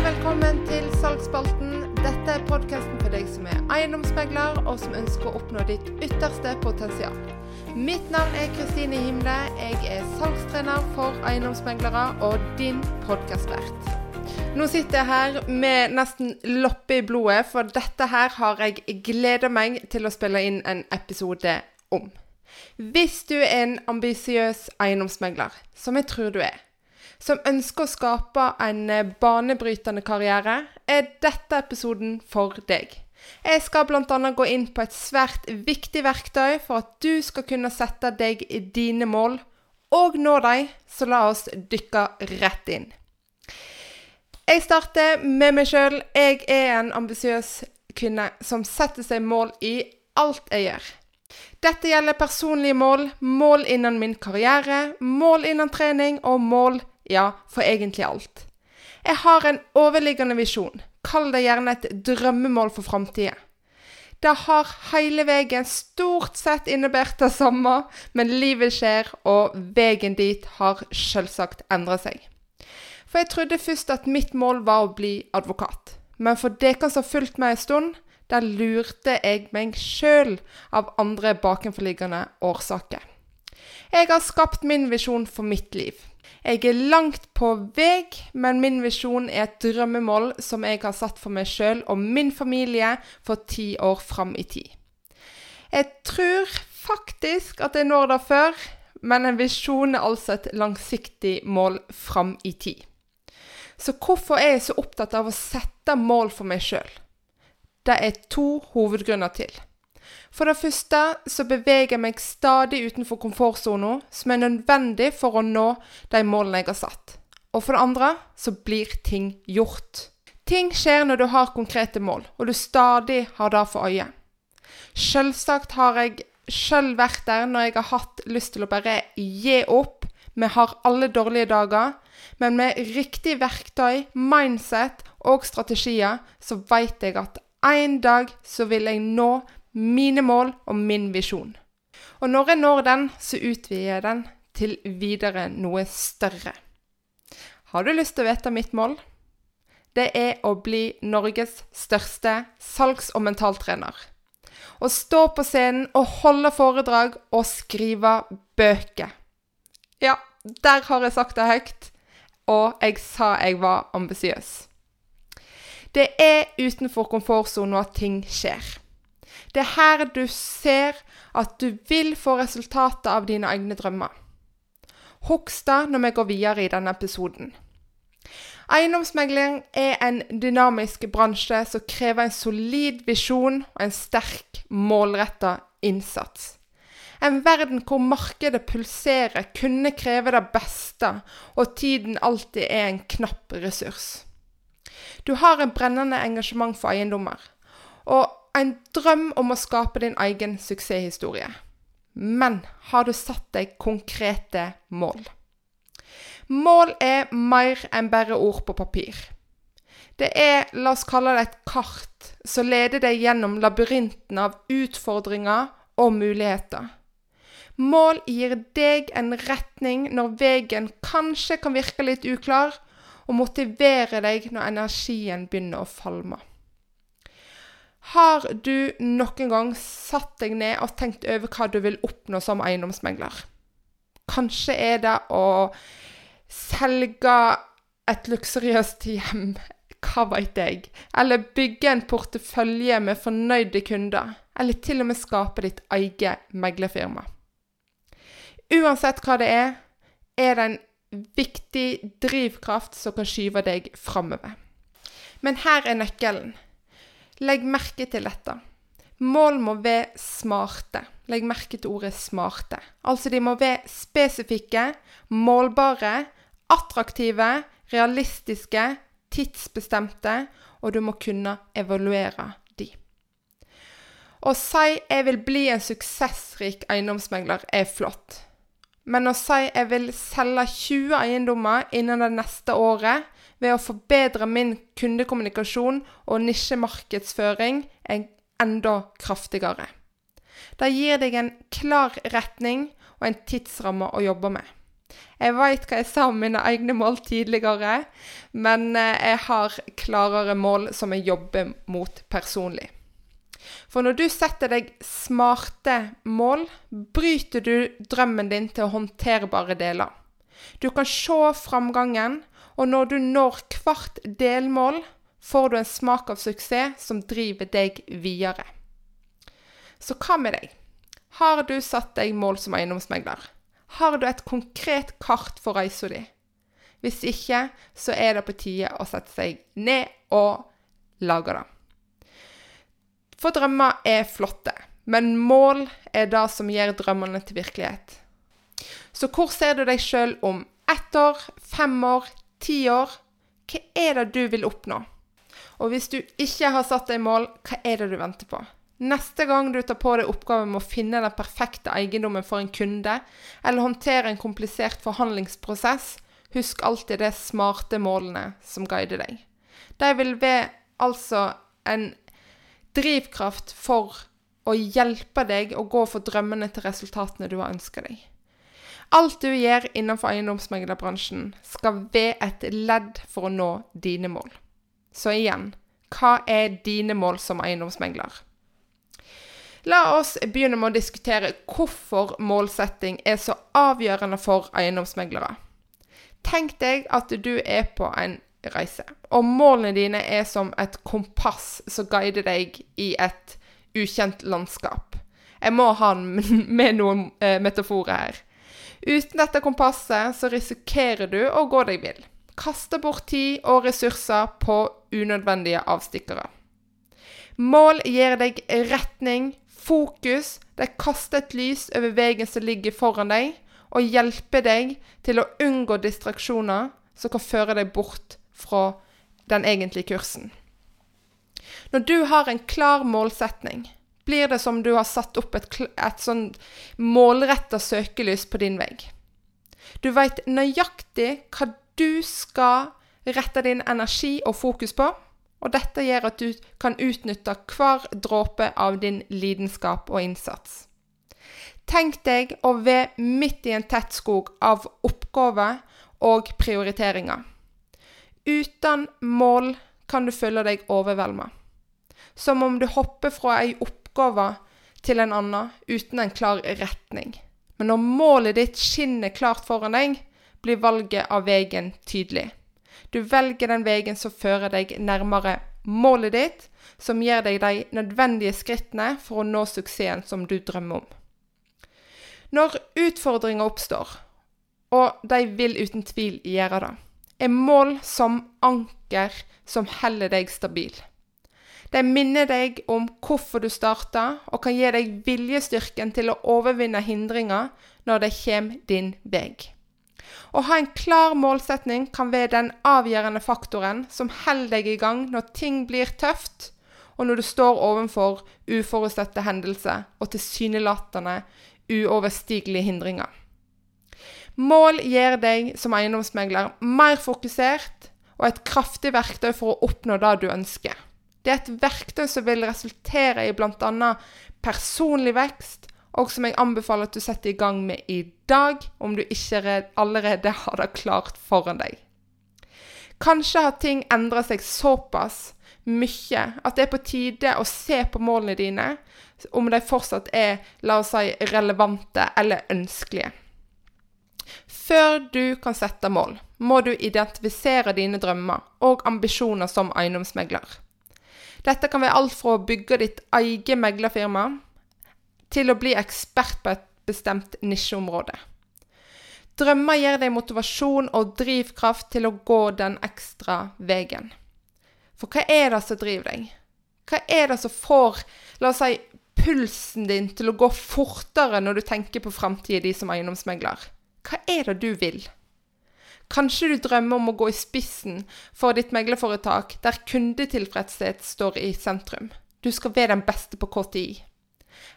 Hjertelig velkommen til Salgsspalten. Dette er podkasten for deg som er eiendomsmegler, og som ønsker å oppnå ditt ytterste potensial. Mitt navn er Kristine Himle. Jeg er salgstrener for eiendomsmeglere og din podkastvert. Nå sitter jeg her med nesten loppe i blodet, for dette her har jeg gleda meg til å spille inn en episode om. Hvis du er en ambisiøs eiendomsmegler, som jeg tror du er, som ønsker å skape en eh, banebrytende karriere, er dette episoden for deg. Jeg skal bl.a. gå inn på et svært viktig verktøy for at du skal kunne sette deg i dine mål og nå dem, så la oss dykke rett inn. Jeg starter med meg sjøl. Jeg er en ambisiøs kvinne som setter seg mål i alt jeg gjør. Dette gjelder personlige mål, mål innen min karriere, mål innen trening og mål ja, for egentlig alt. Jeg har en overliggende visjon. Kall det gjerne et drømmemål for framtida. Det har hele veien stort sett innebært det samme, men livet skjer, og veien dit har selvsagt endra seg. For jeg trodde først at mitt mål var å bli advokat. Men for dere som har fulgt meg en stund, der lurte jeg meg sjøl av andre bakenforliggende årsaker. Jeg har skapt min visjon for mitt liv. Jeg er langt på vei, men min visjon er et drømmemål som jeg har satt for meg sjøl og min familie for ti år fram i tid. Jeg tror faktisk at jeg når det før, men en visjon er altså et langsiktig mål fram i tid. Så hvorfor er jeg så opptatt av å sette mål for meg sjøl? Det er to hovedgrunner til. For det første så beveger jeg meg stadig utenfor komfortsona, som er nødvendig for å nå de målene jeg har satt. Og for det andre så blir ting gjort. Ting skjer når du har konkrete mål, og du stadig har det for øye. Selvsagt har jeg sjøl vært der når jeg har hatt lyst til å bare gi opp. Vi har alle dårlige dager, men med riktig verktøy, mindset og strategier, så vet jeg at en dag så vil jeg nå mine mål og min visjon. Og når jeg når den, så utvider jeg den til videre noe større. Har du lyst til å vite mitt mål? Det er å bli Norges største salgs- og mentaltrener. Å stå på scenen og holde foredrag og skrive bøker. Ja, der har jeg sagt det høyt, og jeg sa jeg var ambisiøs. Det er utenfor komfortsonen at ting skjer. Det er her du ser at du vil få resultatet av dine egne drømmer. Husk det når vi går videre i denne episoden. Eiendomsmegling er en dynamisk bransje som krever en solid visjon og en sterk, målretta innsats. En verden hvor markedet pulserer, kunne kreve det beste, og tiden alltid er en knapp ressurs. Du har et brennende engasjement for eiendommer, og en drøm om å skape din egen suksesshistorie. Men har du satt deg konkrete mål? Mål er mer enn bare ord på papir. Det er, la oss kalle det et kart, som leder deg gjennom labyrinten av utfordringer og muligheter. Mål gir deg en retning når veien kanskje kan virke litt uklar, og motiverer deg når energien begynner å falme. Har du noen gang satt deg ned og tenkt over hva du vil oppnå som eiendomsmegler? Kanskje er det å selge et luksuriøst hjem, hva veit jeg, eller bygge en portefølje med fornøyde kunder, eller til og med skape ditt eget meglerfirma. Uansett hva det er, er det en viktig drivkraft som kan skyve deg framover. Men her er nøkkelen. Legg merke til dette. Mål må være smarte. Legg merke til ordet 'smarte'. Altså de må være spesifikke, målbare, attraktive, realistiske, tidsbestemte, og du må kunne evaluere de. Å si 'jeg vil bli en suksessrik eiendomsmegler' er flott. Men å si 'jeg vil selge 20 eiendommer innen det neste året' ved å forbedre min kundekommunikasjon og nisjemarkedsføring er enda kraftigere. Det gir deg en klar retning og en tidsramme å jobbe med. Jeg veit hva jeg sa om mine egne mål tidligere, men eh, jeg har klarere mål som jeg jobber mot personlig. For når du setter deg smarte mål, bryter du drømmen din til håndterbare deler. Du kan se framgangen, og når du når hvert delmål, får du en smak av suksess som driver deg videre. Så hva med deg? Har du satt deg mål som eiendomsmegler? Har du et konkret kart for reisa di? Hvis ikke, så er det på tide å sette seg ned og lage det. For drømmer er flotte, men mål er det som gjør drømmene til virkelighet. Så hvor ser du deg sjøl om ett år, fem år, ti år? Hva er det du vil oppnå? Og hvis du ikke har satt deg mål, hva er det du venter på? Neste gang du tar på deg oppgaven med å finne den perfekte eiendommen for en kunde, eller håndtere en komplisert forhandlingsprosess, husk alltid de smarte målene som guider deg. De vil være altså en drivkraft for å hjelpe deg å gå for drømmene til resultatene du har ønska deg. Alt du gjør innenfor eiendomsmeglerbransjen, skal være et ledd for å nå dine mål. Så igjen, hva er dine mål som eiendomsmegler? La oss begynne med å diskutere hvorfor målsetting er så avgjørende for eiendomsmeglere. Tenk deg at du er på en reise, og målene dine er som et kompass som guider deg i et ukjent landskap. Jeg må ha med noen eh, metaforer her. Uten dette kompasset så risikerer du å gå deg vill. Kaste bort tid og ressurser på unødvendige avstikkere. Mål gir deg retning, fokus. det kaster et lys over veien som ligger foran deg, og hjelper deg til å unngå distraksjoner som kan føre deg bort fra den egentlige kursen. Når du har en klar målsetning, blir det som du har satt opp et, et sånn målretta søkelys på din vegg. Du veit nøyaktig hva du skal rette din energi og fokus på. Og dette gjør at du kan utnytte hver dråpe av din lidenskap og innsats. Tenk deg å være midt i en tett skog av oppgaver og prioriteringer. Uten mål kan du føle deg overvelda. Som om du hopper fra ei oppgave til en annen uten en klar retning. Men når målet ditt skinner klart foran deg, blir valget av veien tydelig. Du velger den veien som fører deg nærmere målet ditt, som gir deg de nødvendige skrittene for å nå suksessen som du drømmer om. Når utfordringer oppstår, og de vil uten tvil gjøre det, er mål som anker som holder deg stabil. De minner deg om hvorfor du starta, og kan gi deg viljestyrken til å overvinne hindringer når de kommer din vei. Å ha en klar målsetning kan være den avgjørende faktoren som holder deg i gang når ting blir tøft, og når du står overfor uforutsette hendelser og tilsynelatende uoverstigelige hindringer. Mål gjør deg som eiendomsmegler mer fokusert og et kraftig verktøy for å oppnå det du ønsker. Det er et verktøy som vil resultere i bl.a. personlig vekst, og som jeg anbefaler at du setter i gang med i dag, om du ikke allerede har det klart foran deg. Kanskje har ting endra seg såpass mye at det er på tide å se på målene dine, om de fortsatt er, la oss si, relevante eller ønskelige. Før du kan sette mål, må du identifisere dine drømmer og ambisjoner som eiendomsmegler. Dette kan være alt fra å bygge ditt eget meglerfirma til å bli ekspert på et bestemt nisjeområde. Drømmer gir deg motivasjon og drivkraft til å gå den ekstra veien. For hva er det som driver deg? Hva er det som får, la oss si, pulsen din til å gå fortere når du tenker på framtida di som eiendomsmegler? Hva er det du vil? Kanskje du drømmer om å gå i spissen for ditt meglerforetak der kundetilfredshet står i sentrum. Du skal være den beste på tid.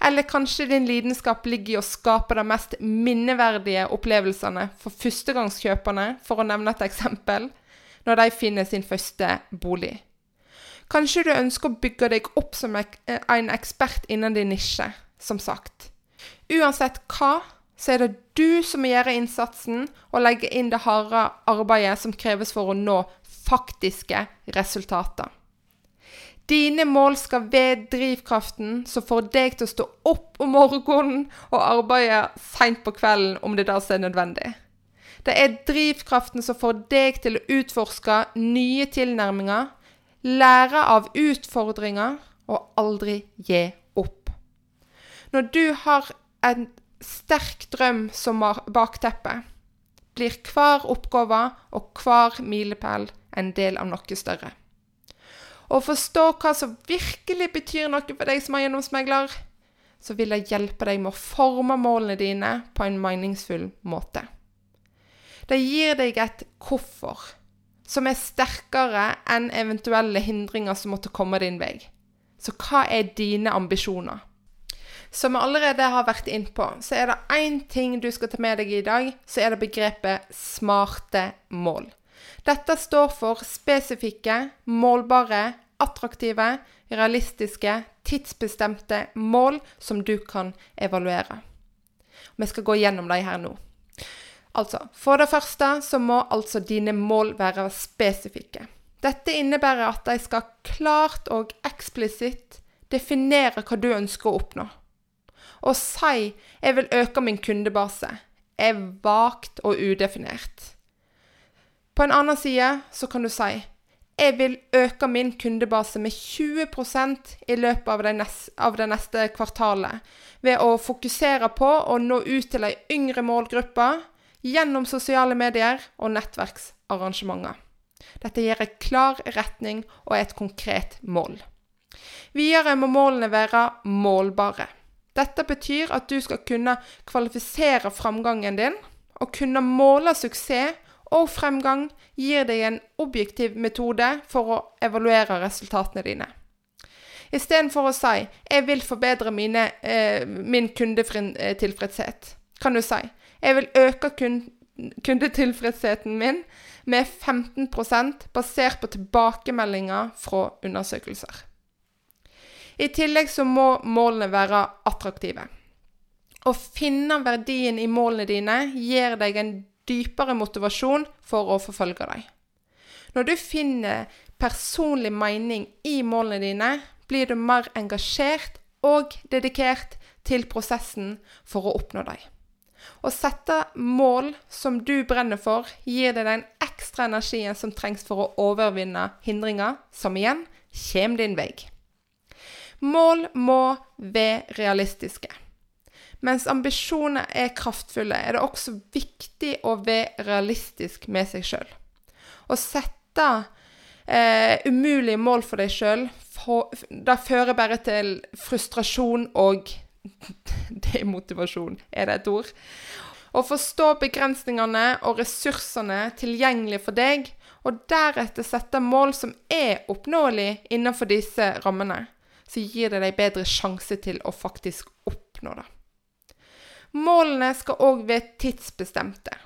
Eller kanskje din lidenskap ligger i å skape de mest minneverdige opplevelsene for førstegangskjøperne, for å nevne et eksempel, når de finner sin første bolig. Kanskje du ønsker å bygge deg opp som en ekspert innen din nisje, som sagt. Uansett hva, så er det du som må gjøre innsatsen og legge inn det harde arbeidet som kreves for å nå faktiske resultater. Dine mål skal være drivkraften som får deg til å stå opp om morgenen og arbeide seint på kvelden om det da er nødvendig. Det er drivkraften som får deg til å utforske nye tilnærminger, lære av utfordringer og aldri gi opp. Når du har en sterk drøm som bakteppe, blir hver oppgave og hver milepæl en del av noe større Å forstå hva som virkelig betyr noe for deg som eiendomsmegler, så vil det hjelpe deg med å forme målene dine på en meningsfull måte. Det gir deg et hvorfor som er sterkere enn eventuelle hindringer som måtte komme din vei. Så hva er dine ambisjoner? Som vi allerede har vært inn på, så er det én ting du skal ta med deg i dag, så er det begrepet smarte mål. Dette står for spesifikke, målbare, attraktive, realistiske, tidsbestemte mål som du kan evaluere. Vi skal gå gjennom dem her nå. Altså, For det første så må altså dine mål være spesifikke. Dette innebærer at de skal klart og eksplisitt definere hva du ønsker å oppnå. Å si 'jeg vil øke min kundebase' er vagt og udefinert. På en annen side så kan du si jeg vil øke min kundebase med 20% i løpet av det, neste, av det neste kvartalet ved å fokusere på å nå ut til ei yngre målgruppe gjennom sosiale medier og nettverksarrangementer. Dette gir en klar retning og et konkret mål. Videre må målene være målbare. Dette betyr at du skal kunne kvalifisere framgangen din og kunne måle suksess og fremgang gir deg en objektiv metode for å evaluere resultatene dine. Istedenfor å si 'jeg vil forbedre mine, eh, min kundetilfredshet', kan du si 'jeg vil øke kundetilfredsheten min med 15% basert på tilbakemeldinger fra undersøkelser'. I tillegg så må målene være attraktive. Å finne verdien i målene dine gir deg en dypere motivasjon for å forfølge dem. Når du finner personlig mening i målene dine, blir du mer engasjert og dedikert til prosessen for å oppnå dem. Å sette mål som du brenner for, gir deg den ekstra energien som trengs for å overvinne hindringer, som igjen kommer din vei. Mål må være realistiske. Mens ambisjoner er kraftfulle, er det også viktig å være realistisk med seg sjøl. Å sette eh, umulige mål for deg sjøl, det fører bare til frustrasjon og demotivasjon. Er det et ord? Å forstå begrensningene og ressursene tilgjengelige for deg, og deretter sette mål som er oppnåelige innenfor disse rammene, så gir det deg bedre sjanse til å faktisk oppnå det. Målene skal òg være tidsbestemte.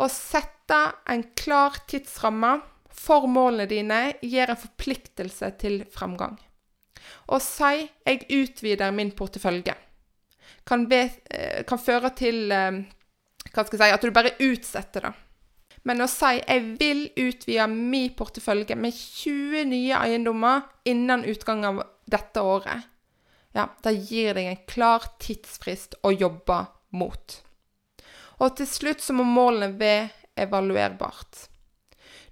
Å sette en klar tidsramme for målene dine gir en forpliktelse til fremgang. Å si 'jeg utvider min portefølje' kan, be, eh, kan føre til eh, si, at du bare utsetter det. Men å si 'jeg vil utvide min portefølje med 20 nye eiendommer innen utgangen av dette året', ja, det gir deg en klar tidsfrist å jobbe mot. Og til slutt så må målene være evaluerbart.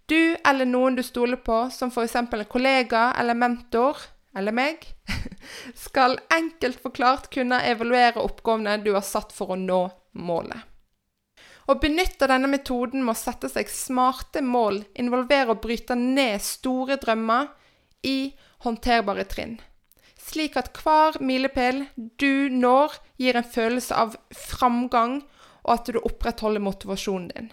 Du eller noen du stoler på, som f.eks. en kollega eller mentor, eller meg, skal enkelt forklart kunne evaluere oppgavene du har satt for å nå målet. Å benytte denne metoden med å sette seg smarte mål involverer å bryte ned store drømmer i håndterbare trinn slik at hver milepæl du når, gir en følelse av framgang, og at du opprettholder motivasjonen din.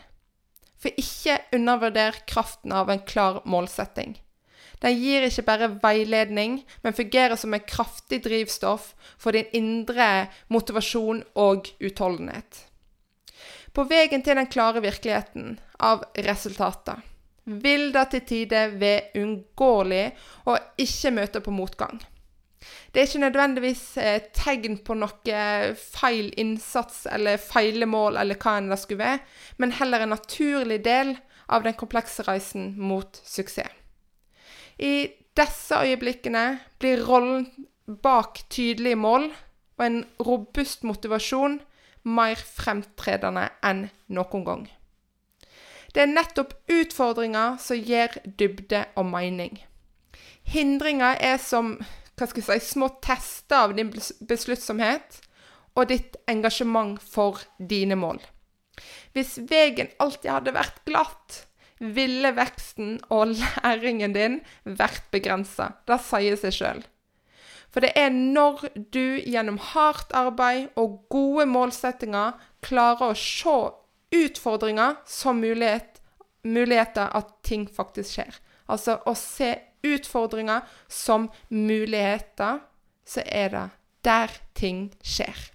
For ikke undervurder kraften av en klar målsetting. Den gir ikke bare veiledning, men fungerer som et kraftig drivstoff for din indre motivasjon og utholdenhet. På veien til den klare virkeligheten av resultater vil det til tider være uunngåelig å ikke møte på motgang. Det er ikke nødvendigvis eh, tegn på noe feil innsats eller feile mål eller hva enn det skulle være, men heller en naturlig del av den komplekse reisen mot suksess. I disse øyeblikkene blir rollen bak tydelige mål og en robust motivasjon mer fremtredende enn noen gang. Det er nettopp utfordringer som gir dybde og mening. Hindringer er som si, små tester av din besluttsomhet og ditt engasjement for dine mål. Hvis veien alltid hadde vært glatt, ville veksten og læringen din vært begrensa. Det sier seg sjøl. For det er når du gjennom hardt arbeid og gode målsettinger klarer å se utfordringer som mulighet, muligheter at ting faktisk skjer. Altså å se utfordringer som muligheter, så er det der ting skjer.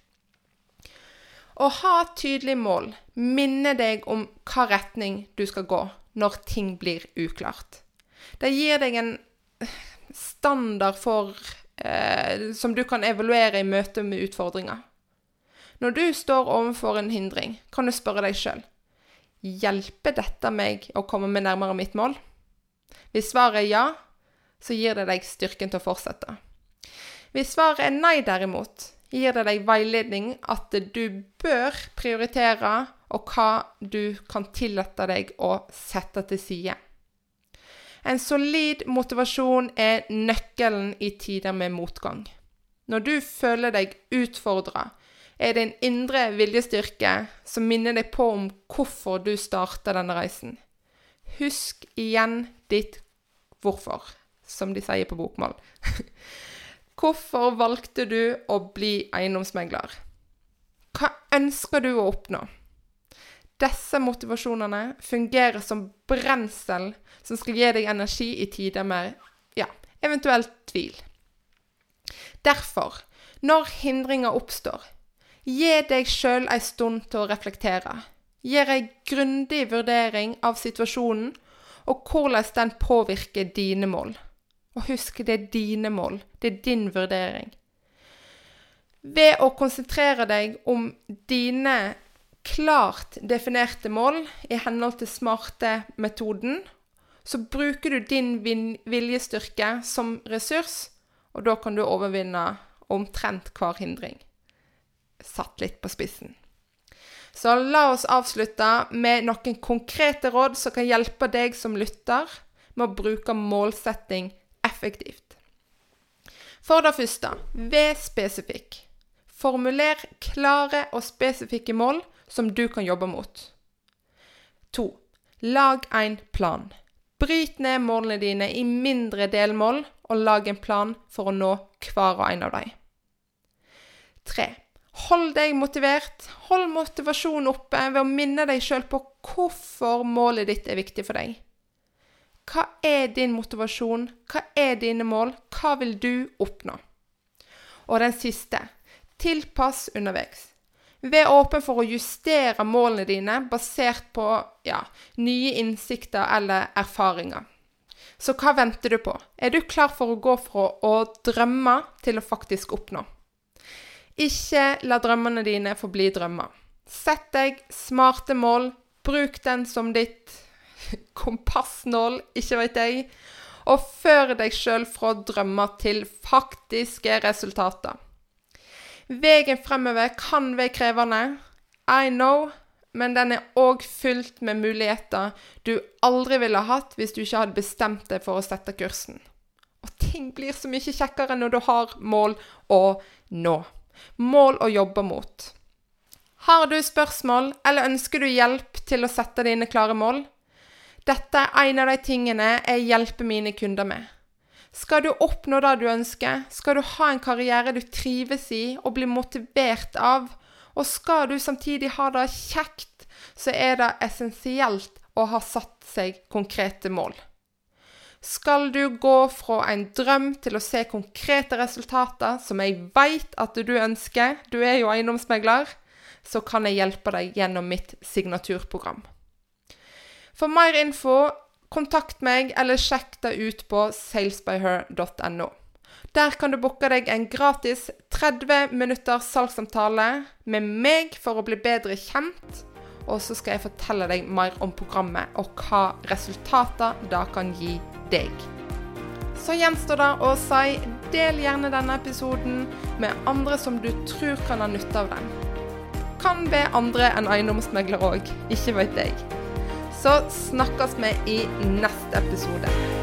Å ha tydelige mål minner deg om hva retning du skal gå når ting blir uklart. Det gir deg en standard for, eh, som du kan evaluere i møte med utfordringer. Når du står overfor en hindring, kan du spørre deg sjøl Hjelper dette meg å komme meg nærmere mitt mål? Hvis svaret er ja, så gir det deg styrken til å fortsette. Hvis svaret er nei, derimot, gir det deg veiledning at du bør prioritere, og hva du kan tillate deg å sette til side. En solid motivasjon er nøkkelen i tider med motgang. Når du føler deg utfordra, er en indre viljestyrke som minner deg på om hvorfor du starta denne reisen. Husk igjen ditt hvorfor som de sier på bokmål. Hvorfor valgte du å bli eiendomsmegler? Hva ønsker du å oppnå? Disse motivasjonene fungerer som brensel som skal gi deg energi i tider med ja, eventuelt tvil. Derfor, når hindringer oppstår, gi deg sjøl ei stund til å reflektere. Gjør ei grundig vurdering av situasjonen og hvordan den påvirker dine mål. Og husk, det er dine mål. Det er din vurdering. Ved å konsentrere deg om dine klart definerte mål i henhold til smarte-metoden, så bruker du din viljestyrke som ressurs, og da kan du overvinne omtrent hver hindring. Satt litt på spissen. Så la oss avslutte med noen konkrete råd som kan hjelpe deg som lytter med å bruke målsetting effektivt. For det første, vær spesifikk. Formuler klare og spesifikke mål som du kan jobbe mot. 2. Lag en plan. Bryt ned målene dine i mindre delmål, og lag en plan for å nå hver og en av dem. 3. Hold deg motivert. Hold motivasjonen oppe ved å minne deg sjøl på hvorfor målet ditt er viktig for deg. Hva er din motivasjon? Hva er dine mål? Hva vil du oppnå? Og den siste tilpass underveis. Vær åpen for å justere målene dine basert på ja, nye innsikter eller erfaringer. Så hva venter du på? Er du klar for å gå fra å drømme til å faktisk oppnå? Ikke la drømmene dine forbli drømmer. Sett deg smarte mål. Bruk den som ditt kompassnål, ikke veit jeg, og før deg sjøl fra drømmer til faktiske resultater. Veien fremover kan være krevende, I know, men den er òg fylt med muligheter du aldri ville hatt hvis du ikke hadde bestemt deg for å sette kursen. Og ting blir så mye kjekkere når du har mål å nå. Mål å jobbe mot. Har du spørsmål, eller ønsker du hjelp til å sette dine klare mål? Dette er en av de tingene jeg hjelper mine kunder med. Skal du oppnå det du ønsker, skal du ha en karriere du trives i og blir motivert av, og skal du samtidig ha det kjekt, så er det essensielt å ha satt seg konkrete mål. Skal du gå fra en drøm til å se konkrete resultater, som jeg veit at du ønsker, du er jo eiendomsmegler, så kan jeg hjelpe deg gjennom mitt signaturprogram. For mer info, kontakt meg eller sjekk det ut på salesbyher.no. Der kan du booke deg en gratis 30 minutter salgssamtale med meg for å bli bedre kjent. Og så skal jeg fortelle deg mer om programmet og hva resultater det kan gi deg. Så gjenstår det å si del gjerne denne episoden med andre som du tror kan ha nytte av den. Kan be andre enn eiendomsmegler òg, ikke vet jeg. Så snakkes vi i neste episode.